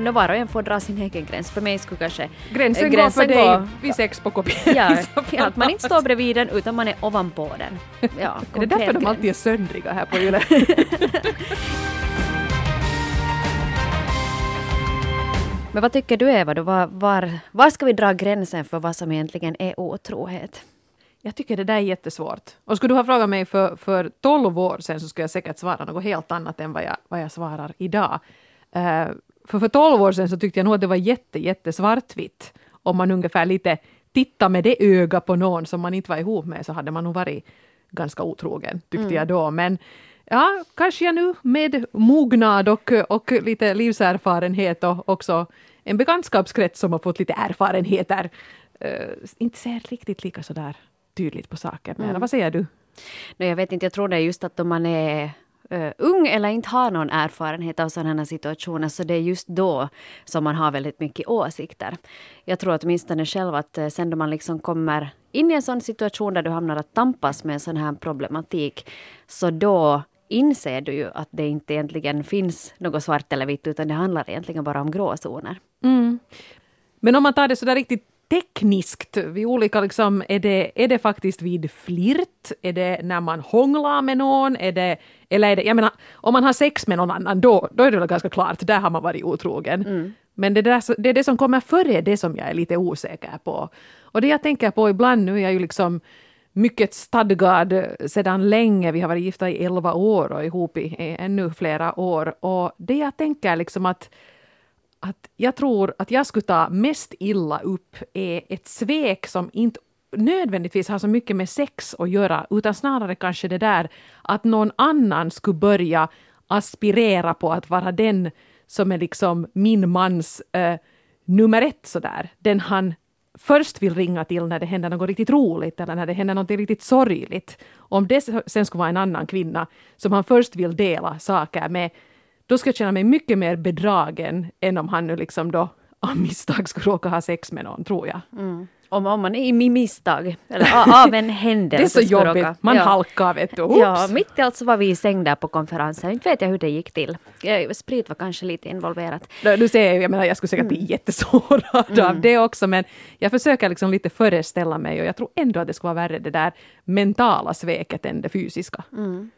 men var och en får dra sin egen gräns. För mig skulle kanske Gränsen, går för dig vid sex på kopian. Ja, ja, att man inte står bredvid den utan man är ovanpå den. Ja, är det därför de alltid är söndriga här på Yle? Men vad tycker du Eva, då? Var, var, var ska vi dra gränsen för vad som egentligen är otrohet? Jag tycker det där är jättesvårt. Och skulle du ha frågat mig för, för 12 år sedan så skulle jag säkert svara något helt annat än vad jag, vad jag svarar idag. Uh, för för 12 år sedan så tyckte jag nog att det var jätte, jätte svartvitt. Om man ungefär lite tittar med det öga på någon som man inte var ihop med så hade man nog varit ganska otrogen, tyckte mm. jag då. Men ja, kanske jag nu med mognad och, och lite livserfarenhet och också en bekantskapskrets som har fått lite erfarenheter uh, inte ser riktigt lika sådär tydligt på saker. Men mm. vad säger du? Nej, jag vet inte, jag tror det är just att om man är uh, ung eller inte har någon erfarenhet av sådana situationer så det är just då som man har väldigt mycket åsikter. Jag tror åtminstone själv att uh, sen då man liksom kommer in i en sån situation där du hamnar att tampas med en sån här problematik så då inser du ju att det inte egentligen finns något svart eller vitt utan det handlar egentligen bara om gråzoner. Mm. Men om man tar det så där riktigt tekniskt, vid olika liksom, är det, är det faktiskt vid flirt? Är det när man hånglar med någon? Är det, eller är det, jag menar, om man har sex med någon annan, då, då är det väl ganska klart, där har man varit otrogen. Mm. Men det, där, det är det som kommer före det som jag är lite osäker på. Och det jag tänker på ibland, nu är jag ju liksom mycket stadgad sedan länge. Vi har varit gifta i elva år och ihop i ännu flera år. Och det jag tänker liksom att att jag tror att jag skulle ta mest illa upp är ett svek som inte nödvändigtvis har så mycket med sex att göra, utan snarare kanske det där att någon annan skulle börja aspirera på att vara den som är liksom min mans eh, nummer ett sådär. Den han först vill ringa till när det händer något riktigt roligt eller när det händer något riktigt sorgligt. Om det sen skulle vara en annan kvinna som han först vill dela saker med, då ska jag känna mig mycket mer bedragen än om han nu liksom då av misstag skulle råka ha sex med någon, tror jag. Mm. Om, om man är i misstag, eller av en händelse. det är så jobbigt, råka, man ja. halkar vet du. Oops. Ja, mitt i allt så var vi i säng där på konferensen. Inte vet jag hur det gick till. Sprit var kanske lite involverat. Du ser, jag menar jag skulle säkert mm. bli jättesårad mm. av det också, men jag försöker liksom lite föreställa mig och jag tror ändå att det skulle vara värre det där mentala sveket än det fysiska. Mm.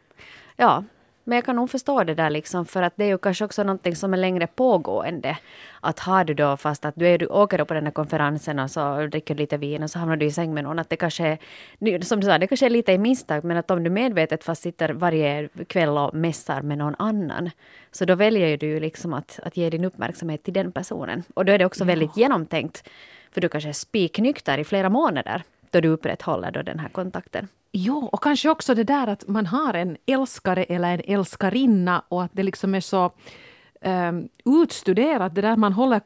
Ja, men jag kan nog förstå det där liksom, för att det är ju kanske också någonting som är längre pågående. Att har du då fast att du, är, du åker då på den här konferensen och så dricker lite vin och så hamnar du i säng med någon, att det kanske är, som du sa, det kanske är lite i misstag, men att om du medvetet fast sitter varje kväll och mässar med någon annan, så då väljer du ju liksom att, att ge din uppmärksamhet till den personen. Och då är det också ja. väldigt genomtänkt, för du kanske är spiknykter i flera månader då du upprätthåller då den här kontakten. Jo, och kanske också det där att man har en älskare eller en älskarinna och att det liksom är så um, utstuderat, det där man håller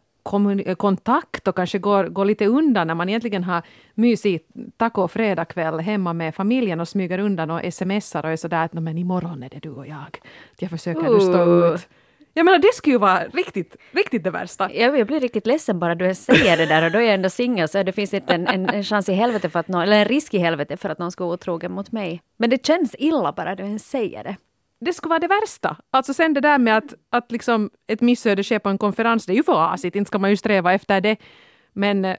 kontakt och kanske går, går lite undan när man egentligen har mysigt taco och fredagkväll hemma med familjen och smyger undan och smsar och är sådär att men imorgon är det du och jag. Jag försöker uh. stå ut. Jag menar det skulle ju vara riktigt, riktigt det värsta. Jag blir riktigt ledsen bara du säger det där och då är jag ändå singel så det finns inte en, en, en, chans i helvete för att någon, eller en risk i helvete för att någon ska vara otrogen mot mig. Men det känns illa bara du ens säger det. Det skulle vara det värsta. Alltså sen det där med att, att liksom ett missöde sker på en konferens, det är ju för asigt, inte ska man ju sträva efter det. Men äh,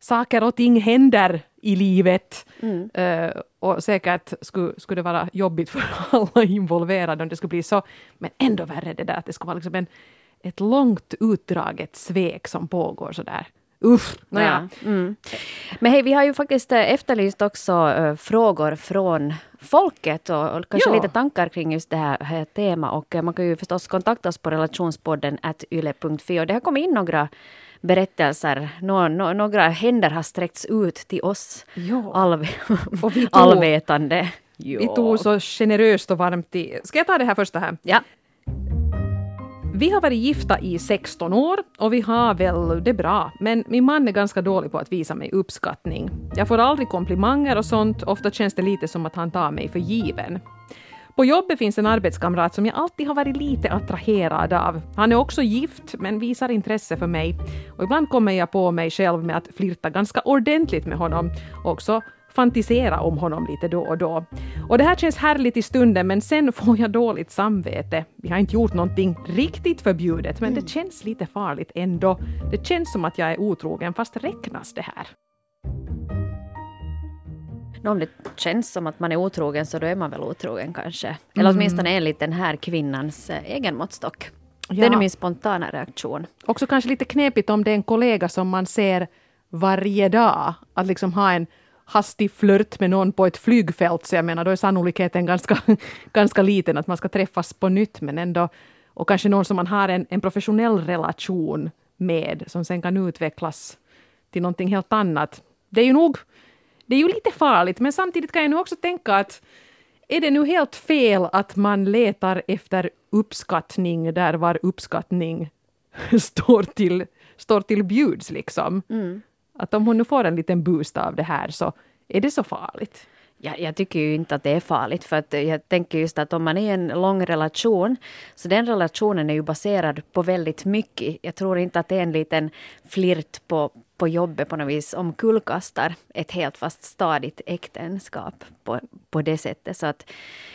saker och ting händer i livet. Mm. Uh, och säkert skulle, skulle det vara jobbigt för alla involverade om det skulle bli så. Men ändå värre det där att det skulle vara liksom en, ett långt utdraget svek som pågår sådär. Uff, naja. Ja. Mm. Men hej, vi har ju faktiskt eh, efterlyst också uh, frågor från folket och, och kanske ja. lite tankar kring just det här, här temat. Och uh, man kan ju förstås kontakta oss på relationspodden yle.fi och det har kommit in några berättelser. Nå, nå, några händer har sträckts ut till oss och vi tog, allvetande. Jo. Vi tog så generöst och varmt i... Ska jag ta det här första här? Ja. Vi har varit gifta i 16 år och vi har väl det bra, men min man är ganska dålig på att visa mig uppskattning. Jag får aldrig komplimanger och sånt, ofta känns det lite som att han tar mig för given. På jobbet finns en arbetskamrat som jag alltid har varit lite attraherad av. Han är också gift, men visar intresse för mig. Och ibland kommer jag på mig själv med att flirta ganska ordentligt med honom. Också fantisera om honom lite då och då. Och det här känns härligt i stunden men sen får jag dåligt samvete. Vi har inte gjort någonting riktigt förbjudet men det känns lite farligt ändå. Det känns som att jag är otrogen fast räknas det här? No, om det känns som att man är otrogen så då är man väl otrogen kanske. Eller mm. åtminstone enligt den här kvinnans eh, egen måttstock. Ja. Det är min spontana reaktion. Också kanske lite knepigt om det är en kollega som man ser varje dag. Att liksom ha en hastig flört med någon på ett flygfält, så jag menar då är sannolikheten ganska, ganska liten att man ska träffas på nytt, men ändå och kanske någon som man har en, en professionell relation med, som sen kan utvecklas till någonting helt annat. Det är ju nog det är ju lite farligt, men samtidigt kan jag nu också tänka att är det nu helt fel att man letar efter uppskattning där var uppskattning står till, står till bjuds liksom? Mm. Att om hon nu får en liten boost av det här så är det så farligt? Ja, jag tycker ju inte att det är farligt för att jag tänker just att om man är i en lång relation så den relationen är ju baserad på väldigt mycket. Jag tror inte att det är en liten flirt på, på jobbet på något vis omkullkastar ett helt fast stadigt äktenskap på, på det sättet. Så att,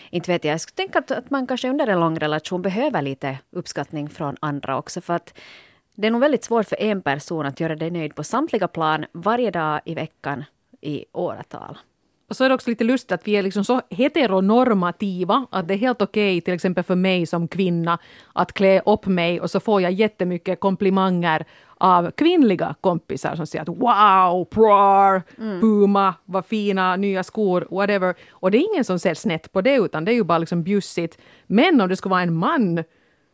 inte vet jag, jag skulle tänka att, att man kanske under en lång relation behöver lite uppskattning från andra också. För att det är nog väldigt svårt för en person att göra dig nöjd på samtliga plan varje dag i veckan i åratal. Och så är det också lite lustigt att vi är liksom så heteronormativa att det är helt okej okay, till exempel för mig som kvinna att klä upp mig och så får jag jättemycket komplimanger av kvinnliga kompisar som säger att wow, prar, mm. Puma, vad fina nya skor, whatever. Och det är ingen som ser snett på det utan det är ju bara liksom bjussigt. Men om det skulle vara en man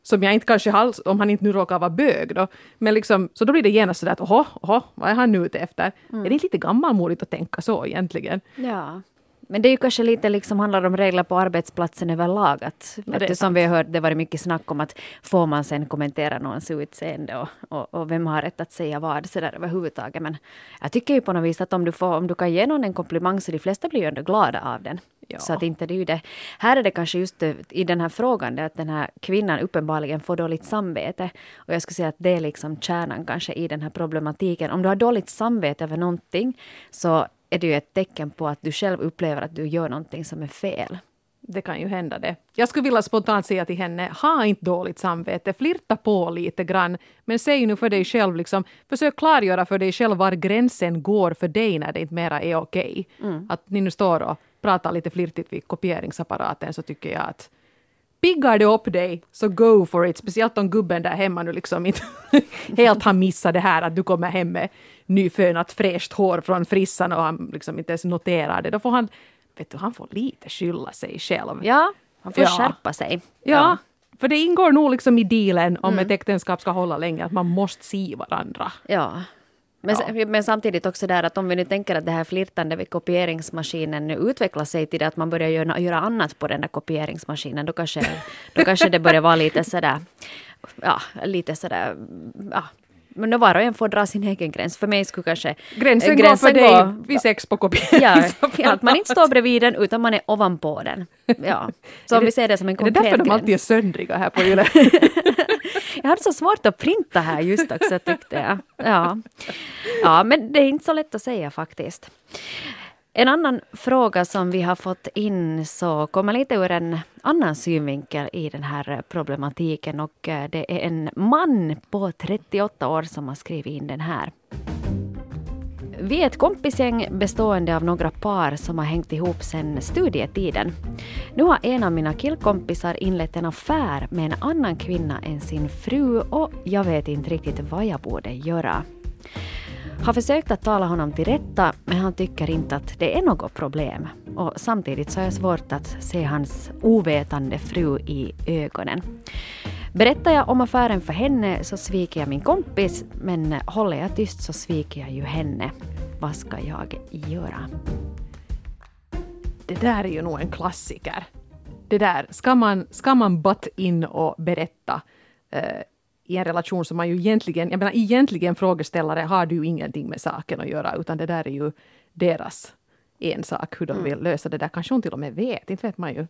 som jag inte kanske har, om han inte nu råkar vara bög då. Men liksom, så då blir det genast sådär att oho, oho, vad är han nu ute efter? Mm. Är det inte lite gammalmodigt att tänka så egentligen? Ja. Men det är ju kanske lite liksom handlar om regler på arbetsplatsen överlag. Att, eftersom vi har hört det varit mycket snack om att får man sen kommentera någons utseende och, och, och vem har rätt att säga vad så där överhuvudtaget. Men jag tycker ju på något vis att om du, får, om du kan ge någon en komplimang så de flesta blir ju ändå glada av den. Ja. Så att inte det är ju det. Här är det kanske just det, i den här frågan det att den här kvinnan uppenbarligen får dåligt samvete. Och jag skulle säga att det är liksom kärnan kanske i den här problematiken. Om du har dåligt samvete över någonting så är det ju ett tecken på att du själv upplever att du gör någonting som är fel. Det kan ju hända det. Jag skulle vilja spontant säga till henne, ha inte dåligt samvete, flirta på lite grann, men säg nu för dig själv, liksom, försök klargöra för dig själv var gränsen går för dig när det inte mera är okej. Okay. Mm. Att ni nu står och pratar lite flirtigt vid kopieringsapparaten så tycker jag att piggar det upp dig, så go for it. Speciellt om gubben där hemma nu liksom inte helt har missat det här att du kommer hem med nyfönat fräscht hår från frissan och han liksom inte ens noterar det. Då får han, vet du, han får lite skylla sig själv. Ja, han får ja. skärpa sig. Ja. ja. För det ingår nog liksom i dealen om mm. ett äktenskap ska hålla länge, att man måste se varandra. Ja, men, ja. men, samtidigt också där att om vi nu tänker att det här flirtande vid kopieringsmaskinen nu utvecklar sig till det att man börjar göra, göra annat på den där kopieringsmaskinen, då kanske, då kanske det börjar vara lite sådär, ja, lite sådär, ja, men då var och en får dra sin egen gräns. För mig skulle kanske gränsen, gränsen går för dig gå, vid sex på kopiering. Ja, att man inte står bredvid den utan man är ovanpå den. Ja. Så om det, vi ser det som en konkret gräns. Är det därför de alltid är söndriga här på Yle? jag hade så svårt att printa här just också tyckte jag. Ja. ja, men det är inte så lätt att säga faktiskt. En annan fråga som vi har fått in så kommer lite ur en annan synvinkel i den här problematiken och eh, det är en man på 38 år som har skrivit in den här. Vi är ett kompisgäng bestående av några par som har hängt ihop sedan studietiden. Nu har en av mina killkompisar inlett en affär med en annan kvinna än sin fru och jag vet inte riktigt vad jag borde göra. Har försökt att tala honom till rätta men han tycker inte att det är något problem. Och samtidigt så har jag svårt att se hans ovetande fru i ögonen. Berättar jag om affären för henne så sviker jag min kompis men håller jag tyst så sviker jag ju henne. Vad ska jag göra? Det där är ju nog en klassiker. Det där, ska man, ska man butt in och berätta eh, i en relation som man ju egentligen, jag menar egentligen frågeställare har du ju ingenting med saken att göra utan det där är ju deras ensak hur de mm. vill lösa det där. Kanske hon till och med vet, inte vet man ju.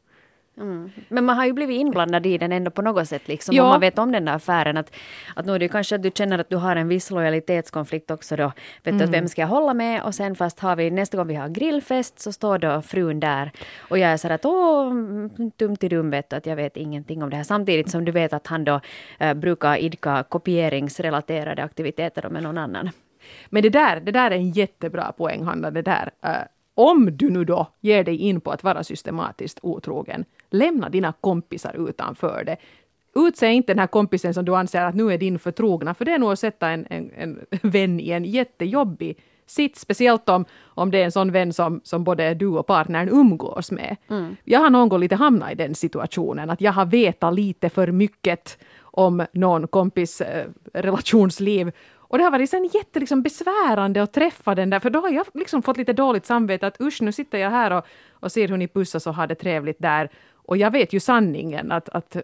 Mm. Men man har ju blivit inblandad i den ändå på något sätt, liksom, Ja. om man vet om den där affären. Att, att nu är det ju kanske att du känner att du har en viss lojalitetskonflikt också då. Vet du, att vem ska jag hålla med? Och sen fast har vi, nästa gång vi har grillfest så står då frun där. Och jag är så att åh, dumt i dum vet du, att jag vet ingenting om det här. Samtidigt som du vet att han då eh, brukar idka kopieringsrelaterade aktiviteter med någon annan. Men det där, det där är en jättebra poäng, Hanna. Det där. eh, om du nu då ger dig in på att vara systematiskt otrogen, lämna dina kompisar utanför det. Utse inte den här kompisen som du anser att nu är din förtrogna, för det är nog att sätta en, en, en vän i en jättejobbig sits, speciellt om, om det är en sån vän som, som både du och partnern umgås med. Jag har någon gång lite hamnat i den situationen, att jag har vetat lite för mycket om någon kompis eh, relationsliv och det har varit sen jätte liksom, besvärande att träffa den där, för då har jag liksom fått lite dåligt samvete att usch, nu sitter jag här och, och ser hur ni pussas och har det trevligt där. Och jag vet ju sanningen att, att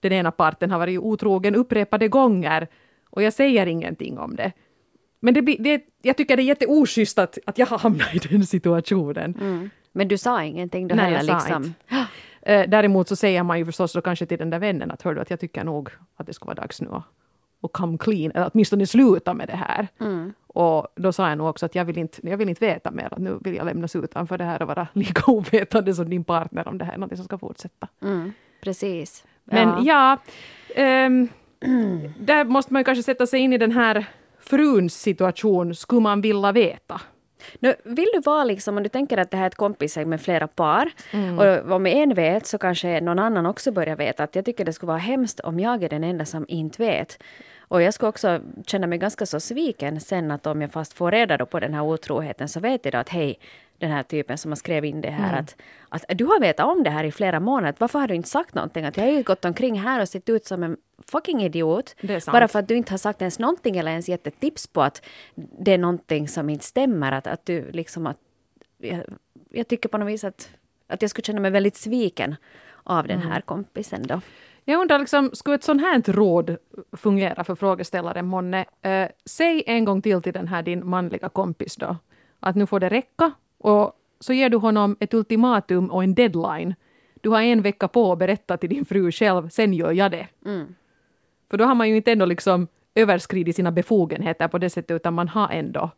den ena parten har varit otrogen upprepade gånger och jag säger ingenting om det. Men det blir, det, jag tycker det är jätteoschysst att, att jag har hamnat i den situationen. Mm. Men du sa ingenting då Nej, heller? jag sa liksom. inte. Eh, däremot så säger man ju förstås då kanske till den där vännen att hör du att jag tycker nog att det ska vara dags nu att, att come clean, eller åtminstone sluta med det här. Mm. Och då sa jag nog också att jag vill inte, jag vill inte veta mer, att nu vill jag lämnas utanför det här och vara lika ovetande som din partner om det här är något som ska fortsätta. Mm. Precis. Men ja, ehm, där måste man kanske sätta sig in i den här fruns situation, skulle man vilja veta. Nu, vill du vara liksom, om du tänker att det här är ett kompisgäng med flera par, Mm. och om en vet så kanske någon annan också börjar veta att jag tycker det skulle vara hemskt om jag är den enda som inte vet. Och jag skulle också känna mig ganska så sviken sen att om jag fast får reda på den här otroheten så vet jag då att hej, den här typen som har skrivit in det här Mm. att, att du har vetat om det här i flera månader, varför har du inte sagt någonting? Att jag har ju gått omkring här och sett ut som en fucking idiot. Bara för att du inte har sagt ens någonting eller ens gett ett tips på att det är någonting som inte stämmer. Att, att du liksom att, jag, jag tycker på något vis att, att jag skulle känna mig väldigt sviken av den Mm. här kompisen då. Jag undrar, liksom, skulle ett sånt här råd fungera för frågeställaren månne? Eh, säg en gång till till den här din manliga kompis då, att nu får det räcka och så ger du honom ett ultimatum och en deadline. Du har en vecka på att berätta till din fru själv, sen gör jag det. För då har man ju inte ändå liksom överskridit sina befogenheter på det sättet, utan man har ändå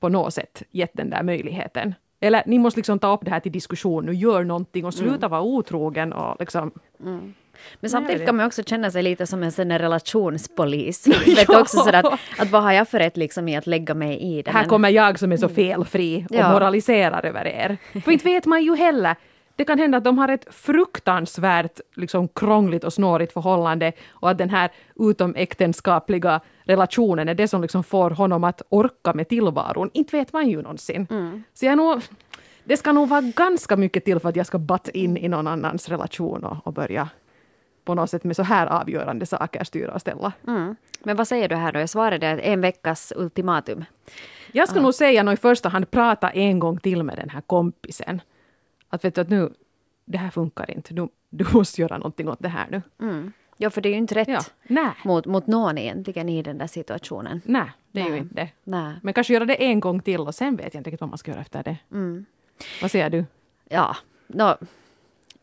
på något sätt gett den där möjligheten. Eller ni måste liksom ta upp det här till diskussion, nu gör någonting och sluta vara otrogen och liksom Men samtidigt kan man också känna sig lite som en sån relationspolis. Vet du, också sådär att, att vad har jag för rätt liksom i att lägga mig i det? här Men- kommer jag som är så felfri och Ja. moraliserar över er. För inte vet man ju heller. Det kan hända att de har ett fruktansvärt liksom, krångligt och snårigt förhållande och att den här utomäktenskapliga relationen är det som liksom får honom att orka med tillvaron. Inte vet man ju någonsin. Så jag nog, det ska nog vara ganska mycket till för att jag ska butt in i någon annans relation och, och börja på något sätt med så här avgörande saker styra och ställa. Mm. Men vad säger du här då? Jag svarade att en veckas ultimatum. Jag skulle nog säga nog i första hand prata en gång till med den här kompisen. Att vet du att nu, det här funkar inte. Du, du måste göra någonting åt det här nu. Mm. Ja, för det är ju inte rätt Ja. Mot, mot någon egentligen i den där situationen. nej, det är ju Nej. inte. Nej. Men kanske göra det en gång till och sen vet jag inte riktigt vad man ska göra efter det. Mm. Vad säger du? Ja, nå,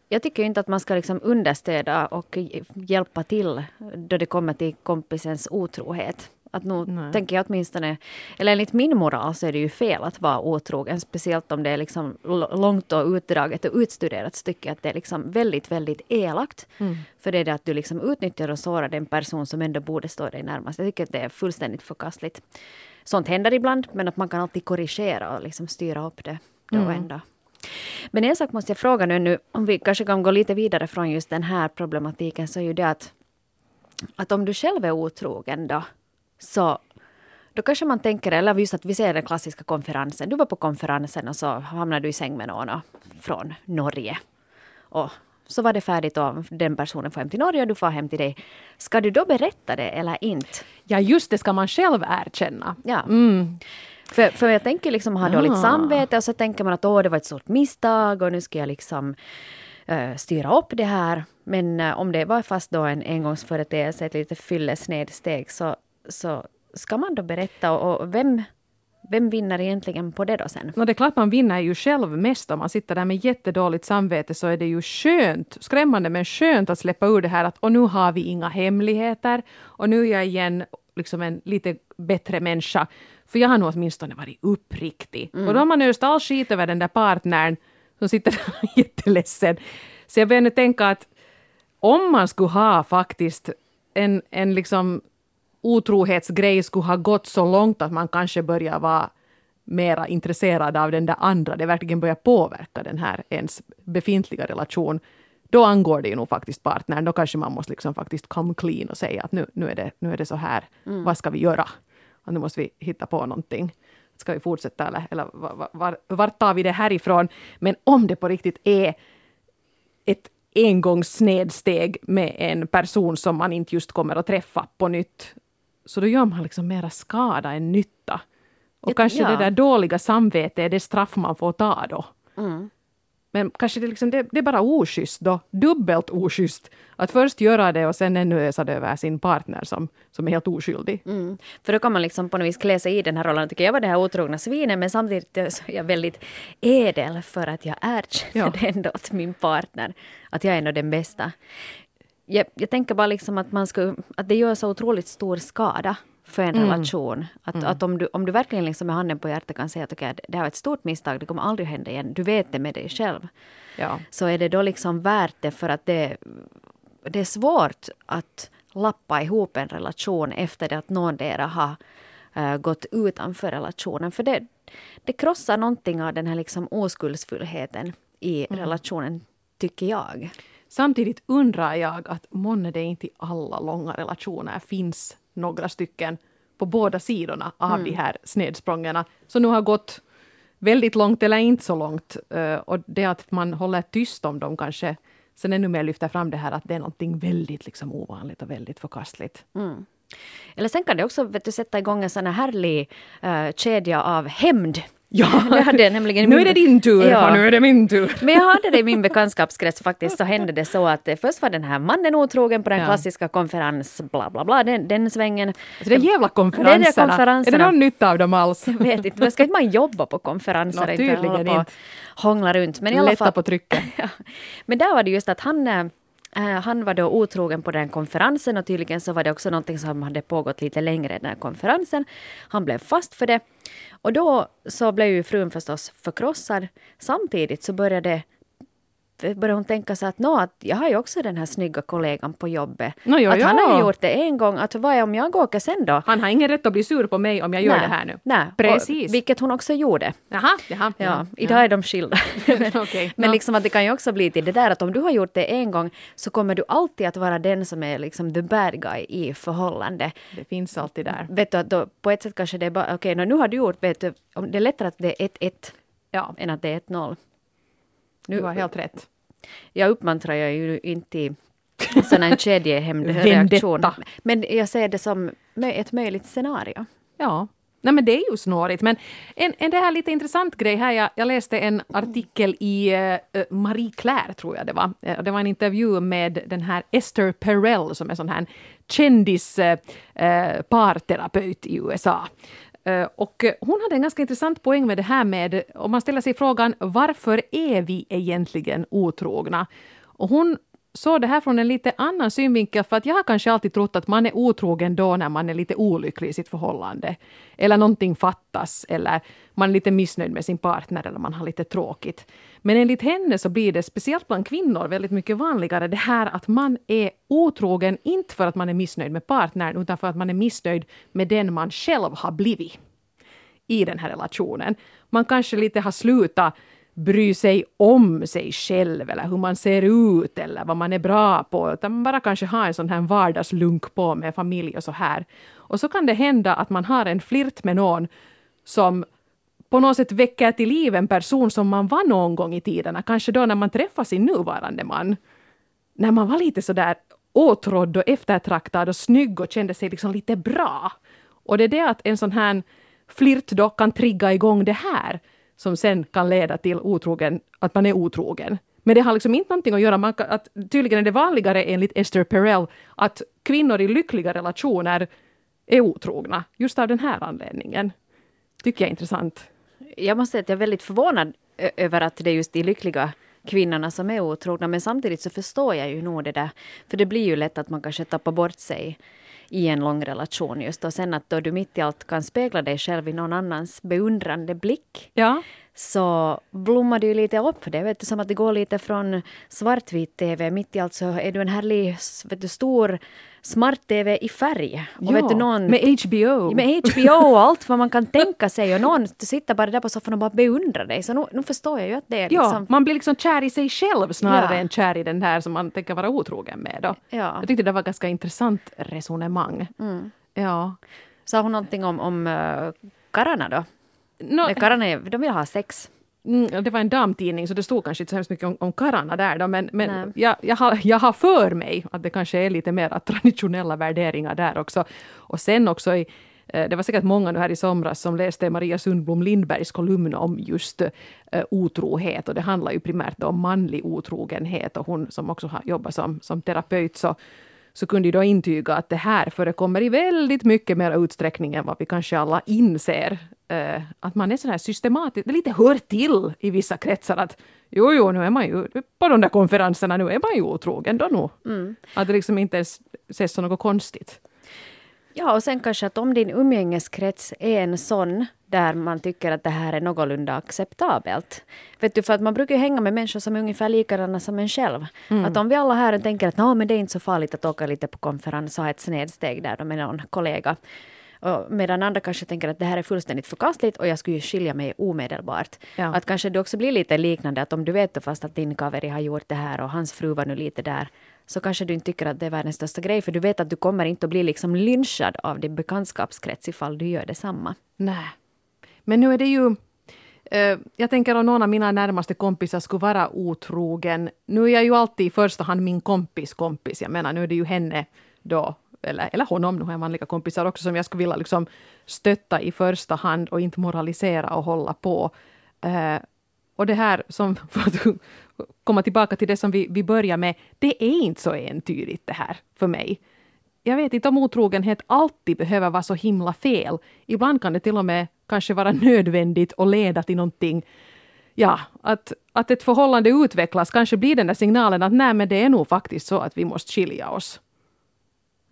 jag tycker inte att man ska liksom understöda och hj- hjälpa till då det kommer till kompisens otrohet. Att nu Nej. tänker jag åtminstone, eller enligt min moral så är det ju fel att vara otrogen, speciellt om det är liksom långt och utdraget och utstuderat jag att det är liksom väldigt, väldigt elakt. För det är det att du liksom utnyttjar och sårar den person som ändå borde stå dig närmast. Jag tycker att det är fullständigt förkastligt. Sånt händer ibland, men att man kan alltid korrigera och liksom styra upp det då ändå. Men en sak måste jag fråga nu, nu, om vi kanske kan gå lite vidare från just den här problematiken, så är ju det att, att om du själv är otrogen då, så då kanske man tänker, eller just att vi ser den klassiska konferensen, du var på konferensen och så hamnade du i säng med någon från Norge. Och så var det färdigt och den personen får hem till Norge och du får hem till dig. Ska du då berätta det eller inte? Ja, just det ska man själv erkänna. Ja. Mm. För, för jag tänker liksom ha dåligt Ah. samvete och så tänker man att åh, det var ett stort misstag och nu ska jag liksom eh, styra upp det här. Men eh, om det var fast då en engångsföreteelse, ett lite fyllesnedsteg, så, så ska man då berätta och, och vem, vem vinner egentligen på det då sen? No, det är klart man vinner ju själv mest om man sitter där med jättedåligt samvete så är det ju skönt, skrämmande men skönt att släppa ur det här att och nu har vi inga hemligheter och nu är jag igen liksom en lite bättre människa. För jag har nog åtminstone varit uppriktig. Mm. Och då har man öst all skit över den där partnern som sitter där jätteledsen. Så jag börjar nu tänka att om man skulle ha faktiskt en, en liksom otrohetsgrej skulle ha gått så långt att man kanske börjar vara mera intresserad av den där andra, det verkligen börjar påverka den här ens befintliga relation, då angår det ju nog faktiskt partnern. Då kanske man måste liksom faktiskt come clean och säga att nu, nu, är, det, nu är det så här, mm. vad ska vi göra? Och nu måste vi hitta på någonting. Ska vi fortsätta eller, eller var, var, var tar vi det härifrån? Men om det på riktigt är ett engångssnedsteg med en person som man inte just kommer att träffa på nytt, så då gör man liksom mera skada än nytta. Och kanske ja. det där dåliga samvetet är det straff man får ta då. Mm. Men kanske det, liksom, det, det, är bara oschysst då, dubbelt oschysst. Att först göra det och sen ännu ösa det över sin partner som, som är helt oskyldig. Mm. För då kan man liksom på något vis klä sig i den här rollen. Tycker jag var det här otrogna svinet men samtidigt är jag väldigt ädel för att jag erkänner ja. ändå åt min partner att jag är nog den bästa. Jag, jag tänker bara liksom att, man skulle, att det gör så otroligt stor skada för en mm. relation. Att, mm. att om, du, om du verkligen liksom med handen på hjärtat kan säga att okay, det här var ett stort misstag, det kommer aldrig hända igen, du vet det med dig själv. Ja. Så är det då liksom värt det för att det, det är svårt att lappa ihop en relation efter det att någon dera har uh, gått utanför relationen. För det, det krossar någonting av den här liksom oskuldsfullheten i mm. relationen, tycker jag. Samtidigt undrar jag att månne det inte i alla långa relationer finns några stycken på båda sidorna av mm. de här snedsprångerna, som nu har gått väldigt långt eller inte så långt. Uh, och det att man håller tyst om dem kanske sen ännu mer lyfter fram det här att det är någonting väldigt liksom ovanligt och väldigt förkastligt. Mm. Eller sen kan det också vet du, sätta igång en sån här härlig uh, kedja av hämnd Ja, hade nämligen nu är det din tur ja. och nu är det min tur. Men jag hade det i min bekantskapskrets faktiskt, så hände det så att eh, först var den här mannen otrogen på den ja. klassiska konferens, bla bla bla, den, den svängen. Alltså det är jävla konferenserna. Det är, det konferenserna. är det någon nytta av dem alls? Jag vet inte, men ska inte man jobba på konferenser? No, tydligen inte. Hångla runt. Men i alla fall, på trycket. ja. Men där var det just att han äh, han var då otrogen på den konferensen och tydligen så var det också någonting som hade pågått lite längre den här konferensen. Han blev fast för det. Och då så blev ju frun förstås förkrossad. Samtidigt så började började hon tänka sig att, att jag har ju också den här snygga kollegan på jobbet. No, jo, att jo. han har ju gjort det en gång, att vad är om jag åker sen då? Han har ingen rätt att bli sur på mig om jag gör nej, det här nu. Nej, Precis. Och, vilket hon också gjorde. Jaha, jaha. Ja, ja, idag är de skilda. okay, men no. liksom att det kan ju också bli till det där att om du har gjort det en gång så kommer du alltid att vara den som är liksom the bad guy i förhållande. Det finns alltid där. Vet du att då, på ett sätt kanske det är bara, okej, okay, nu har du gjort, vet du, det är lättare att det är 1-1 ja. än att det är 1-0. Nu, har helt rätt. Jag uppmuntrar ju inte till sån här kedjehämndreaktion. Men jag ser det som ett möjligt scenario. Ja. Nej men det är ju snårigt. Men en, en det här lite intressant grej här. Jag, jag läste en artikel i uh, Marie Claire, tror jag det var. Uh, det var en intervju med den här Esther Perel som är sån här kändis uh, parterapeut i USA. Eh, och hon hade en ganska intressant poäng med det här med, om man ställer sig frågan varför är vi egentligen otrogna? Och hon såg det här från en lite annan synvinkel, för att jag har kanske alltid trott att man är otrogen då när man är lite olycklig i sitt förhållande. Eller någonting fattas, eller man är lite missnöjd med sin partner, eller man har lite tråkigt. Men enligt henne så blir det, speciellt bland kvinnor, väldigt mycket vanligare det här att man är otrogen, inte för att man är missnöjd med partnern, utan för att man är missnöjd med den man själv har blivit i den här relationen. Man kanske lite har slutat bry sig om sig själv eller hur man ser ut eller vad man är bra på, utan man bara kanske har en sån här vardagslunk på med familj och så här. Och så kan det hända att man har en flirt med någon som på något sätt väcker till liv en person som man var någon gång i tiderna, kanske då när man träffade sin nuvarande man. När man var lite sådär åtrådd och eftertraktad och snygg och kände sig liksom lite bra. Och det är det att en sån här flirt då kan trigga igång det här som sen kan leda till otrogen, att man är otrogen. Men det har liksom inte någonting att göra med att tydligen är det vanligare enligt Esther Perel att kvinnor i lyckliga relationer är otrogna just av den här anledningen. tycker jag är intressant. Jag måste säga att jag är väldigt förvånad över att det är just de lyckliga kvinnorna som är otrogna. Men samtidigt så förstår jag ju nog det där. För det blir ju lätt att man kanske tappar bort sig i en lång relation just. Och sen att då du mitt i allt kan spegla dig själv i någon annans beundrande blick. Ja. Så blommar det ju lite upp. Det vet du, som att det går lite från svartvit TV. Mitt i allt så är du en härlig, vet du, stor smart-tv i färg. Och ja, du, någon, med HBO. Med HBO och allt vad man kan tänka sig. Och någon sitter bara där på soffan och bara beundrar dig. Så nu, nu förstår jag ju att det är liksom... Ja, man blir liksom kär i sig själv snarare ja. än kär i den här som man tänker vara otrogen med. Då. Ja. Jag tyckte det var ganska intressant resonemang. Mm. Ja. Sa hon någonting om, om uh, karlarna då? No, karlarna de vill ha sex. Mm, det var en damtidning så det stod kanske inte så hemskt mycket om, om karlarna där då, men, men jag, jag, har, jag har för mig att det kanske är lite mer traditionella värderingar där också. Och sen också i, eh, det var säkert många nu här i somras som läste Maria Sundblom Lindbergs kolumn om just uh, otrohet och det handlar ju primärt om manlig otrogenhet och hon som också har jobbat som, som terapeut så så kunde ju då intyga att det här förekommer i väldigt mycket mer utsträckning än vad vi kanske alla inser. Uh, att man är så här systematisk, det lite hör till i vissa kretsar att jo, jo, nu är man ju på de där konferenserna, nu är man ju otrogen då nog. Mm. Att det liksom inte ens ses som något konstigt. Ja, och sen kanske att om din umgängeskrets är en sån där man tycker att det här är någorlunda acceptabelt. Vet du, för att man brukar ju hänga med människor som är ungefär likadana som en själv. Mm. Att om vi alla här tänker att men det är inte så farligt att åka lite på konferens och ha ett snedsteg där med någon kollega. Och medan andra kanske tänker att det här är fullständigt förkastligt och jag skulle ju skilja mig omedelbart. Ja. Att kanske det också blir lite liknande att om du vet fast att din kaveri har gjort det här och hans fru var nu lite där så kanske du inte tycker att det är världens största grej för du vet att du kommer inte att bli liksom lynchad av din bekantskapskrets ifall du gör detsamma. Nej. Men nu är det ju eh, jag tänker om någon av mina närmaste kompisar skulle vara otrogen. Nu är jag ju alltid i första hand min kompis kompis. Jag menar, nu är det ju henne då, eller, eller honom, nu har jag manliga kompisar också, som jag skulle vilja liksom stötta i första hand och inte moralisera och hålla på. Uh, och det här, som, för att komma tillbaka till det som vi, vi börjar med, det är inte så entydigt det här för mig. Jag vet inte om otrogenhet alltid behöver vara så himla fel. Ibland kan det till och med kanske vara nödvändigt och leda till någonting ja, att, att ett förhållande utvecklas, kanske blir den där signalen att nej men det är nog faktiskt så att vi måste skilja oss.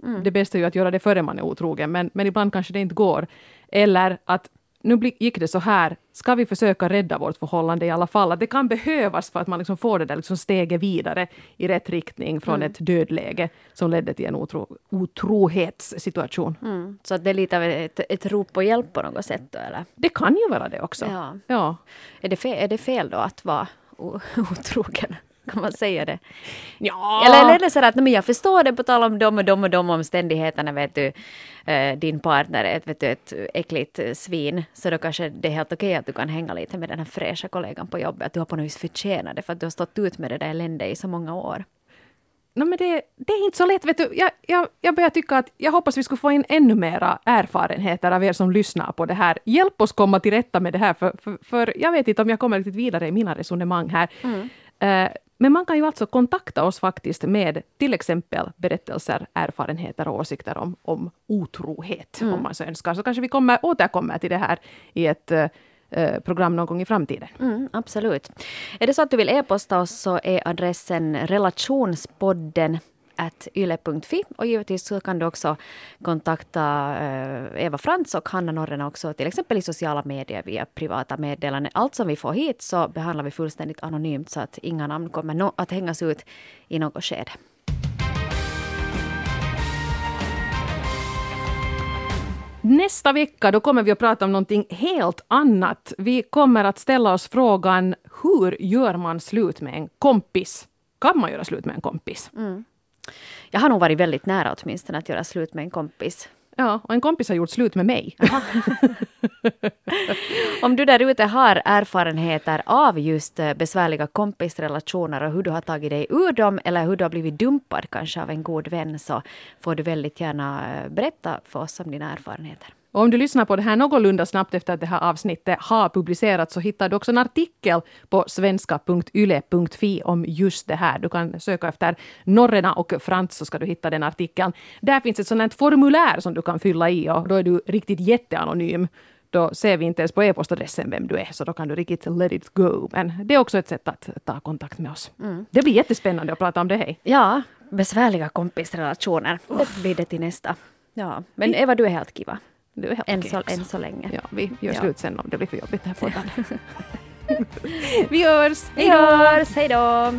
Mm. Det bästa är ju att göra det före man är otrogen, men, men ibland kanske det inte går. Eller att nu gick det så här, ska vi försöka rädda vårt förhållande i alla fall? Att det kan behövas för att man liksom får det där liksom steget vidare i rätt riktning från mm. ett dödläge som ledde till en otro, otrohetssituation. Mm. Så att det är lite av ett, ett rop på hjälp på något sätt då, eller? Det kan ju vara det också. Ja. ja. Är, det fel, är det fel då att vara otrogen? Kan man säga det? Ja. Eller, eller är det så att men jag förstår det på tal om de och de och de omständigheterna. Vet du, eh, din partner är ett, vet du, ett äckligt svin. Så då kanske det är helt okej att du kan hänga lite med den här fräscha kollegan på jobbet. Att du har på något vis förtjänat det för att du har stått ut med det där eländet i så många år. No, men det, det, är inte så lätt. Vet du. Jag, jag, jag börjar tycka att jag hoppas vi skulle få in ännu mera erfarenheter av er som lyssnar på det här. Hjälp oss komma till rätta med det här, för, för, för jag vet inte om jag kommer riktigt vidare i mina resonemang här. Mm. Uh, men man kan ju alltså kontakta oss faktiskt med till exempel berättelser, erfarenheter och åsikter om, om otrohet, mm. om man så önskar. Så kanske vi kommer, återkommer till det här i ett uh, program någon gång i framtiden. Mm, absolut. Är det så att du vill e-posta oss så är adressen relationspodden yle.fi och givetvis så kan du också kontakta eh, Eva Frans och Hanna Norren också till exempel i sociala medier via privata meddelanden. Allt som vi får hit så behandlar vi fullständigt anonymt så att inga namn kommer no att hängas ut i något skede. Nästa vecka då kommer vi att prata om någonting helt annat. Vi kommer att ställa oss frågan hur gör man slut med en kompis? Kan man göra slut med en kompis? Mm. Jag har nog varit väldigt nära åtminstone att göra slut med en kompis. Ja, och en kompis har gjort slut med mig. Om du där ute har erfarenheter av just eh, besvärliga kompisrelationer och hur du har tagit dig ur dem eller hur du har blivit dumpad kanske av en god vän så får du väldigt gärna eh, berätta för oss om dina erfarenheter. Och om du lyssnar på det här någorlunda snabbt efter att det här avsnittet har publicerats så hittar du också en artikel på svenska.yle.fi om just det här. Du kan söka efter Norrena och Frans så ska du hitta den artikeln. Där finns ett sådant formulär som du kan fylla i och då är du riktigt jätteanonym. då ser vi inte ens på e-postadressen vem du är, så då kan du riktigt let it go. Men det är också ett sätt att ta kontakt med oss. Mm. Det blir jättespännande att prata om det, hej. Ja, besvärliga kompisrelationer. Det blir det till nästa. Ja, men Eva, du är helt kiva. Du är helt Än, så, än så länge. Ja, vi gör Ja. slut sen om det blir för jobbigt här podden. vi hörs! Vi hörs! Hej då!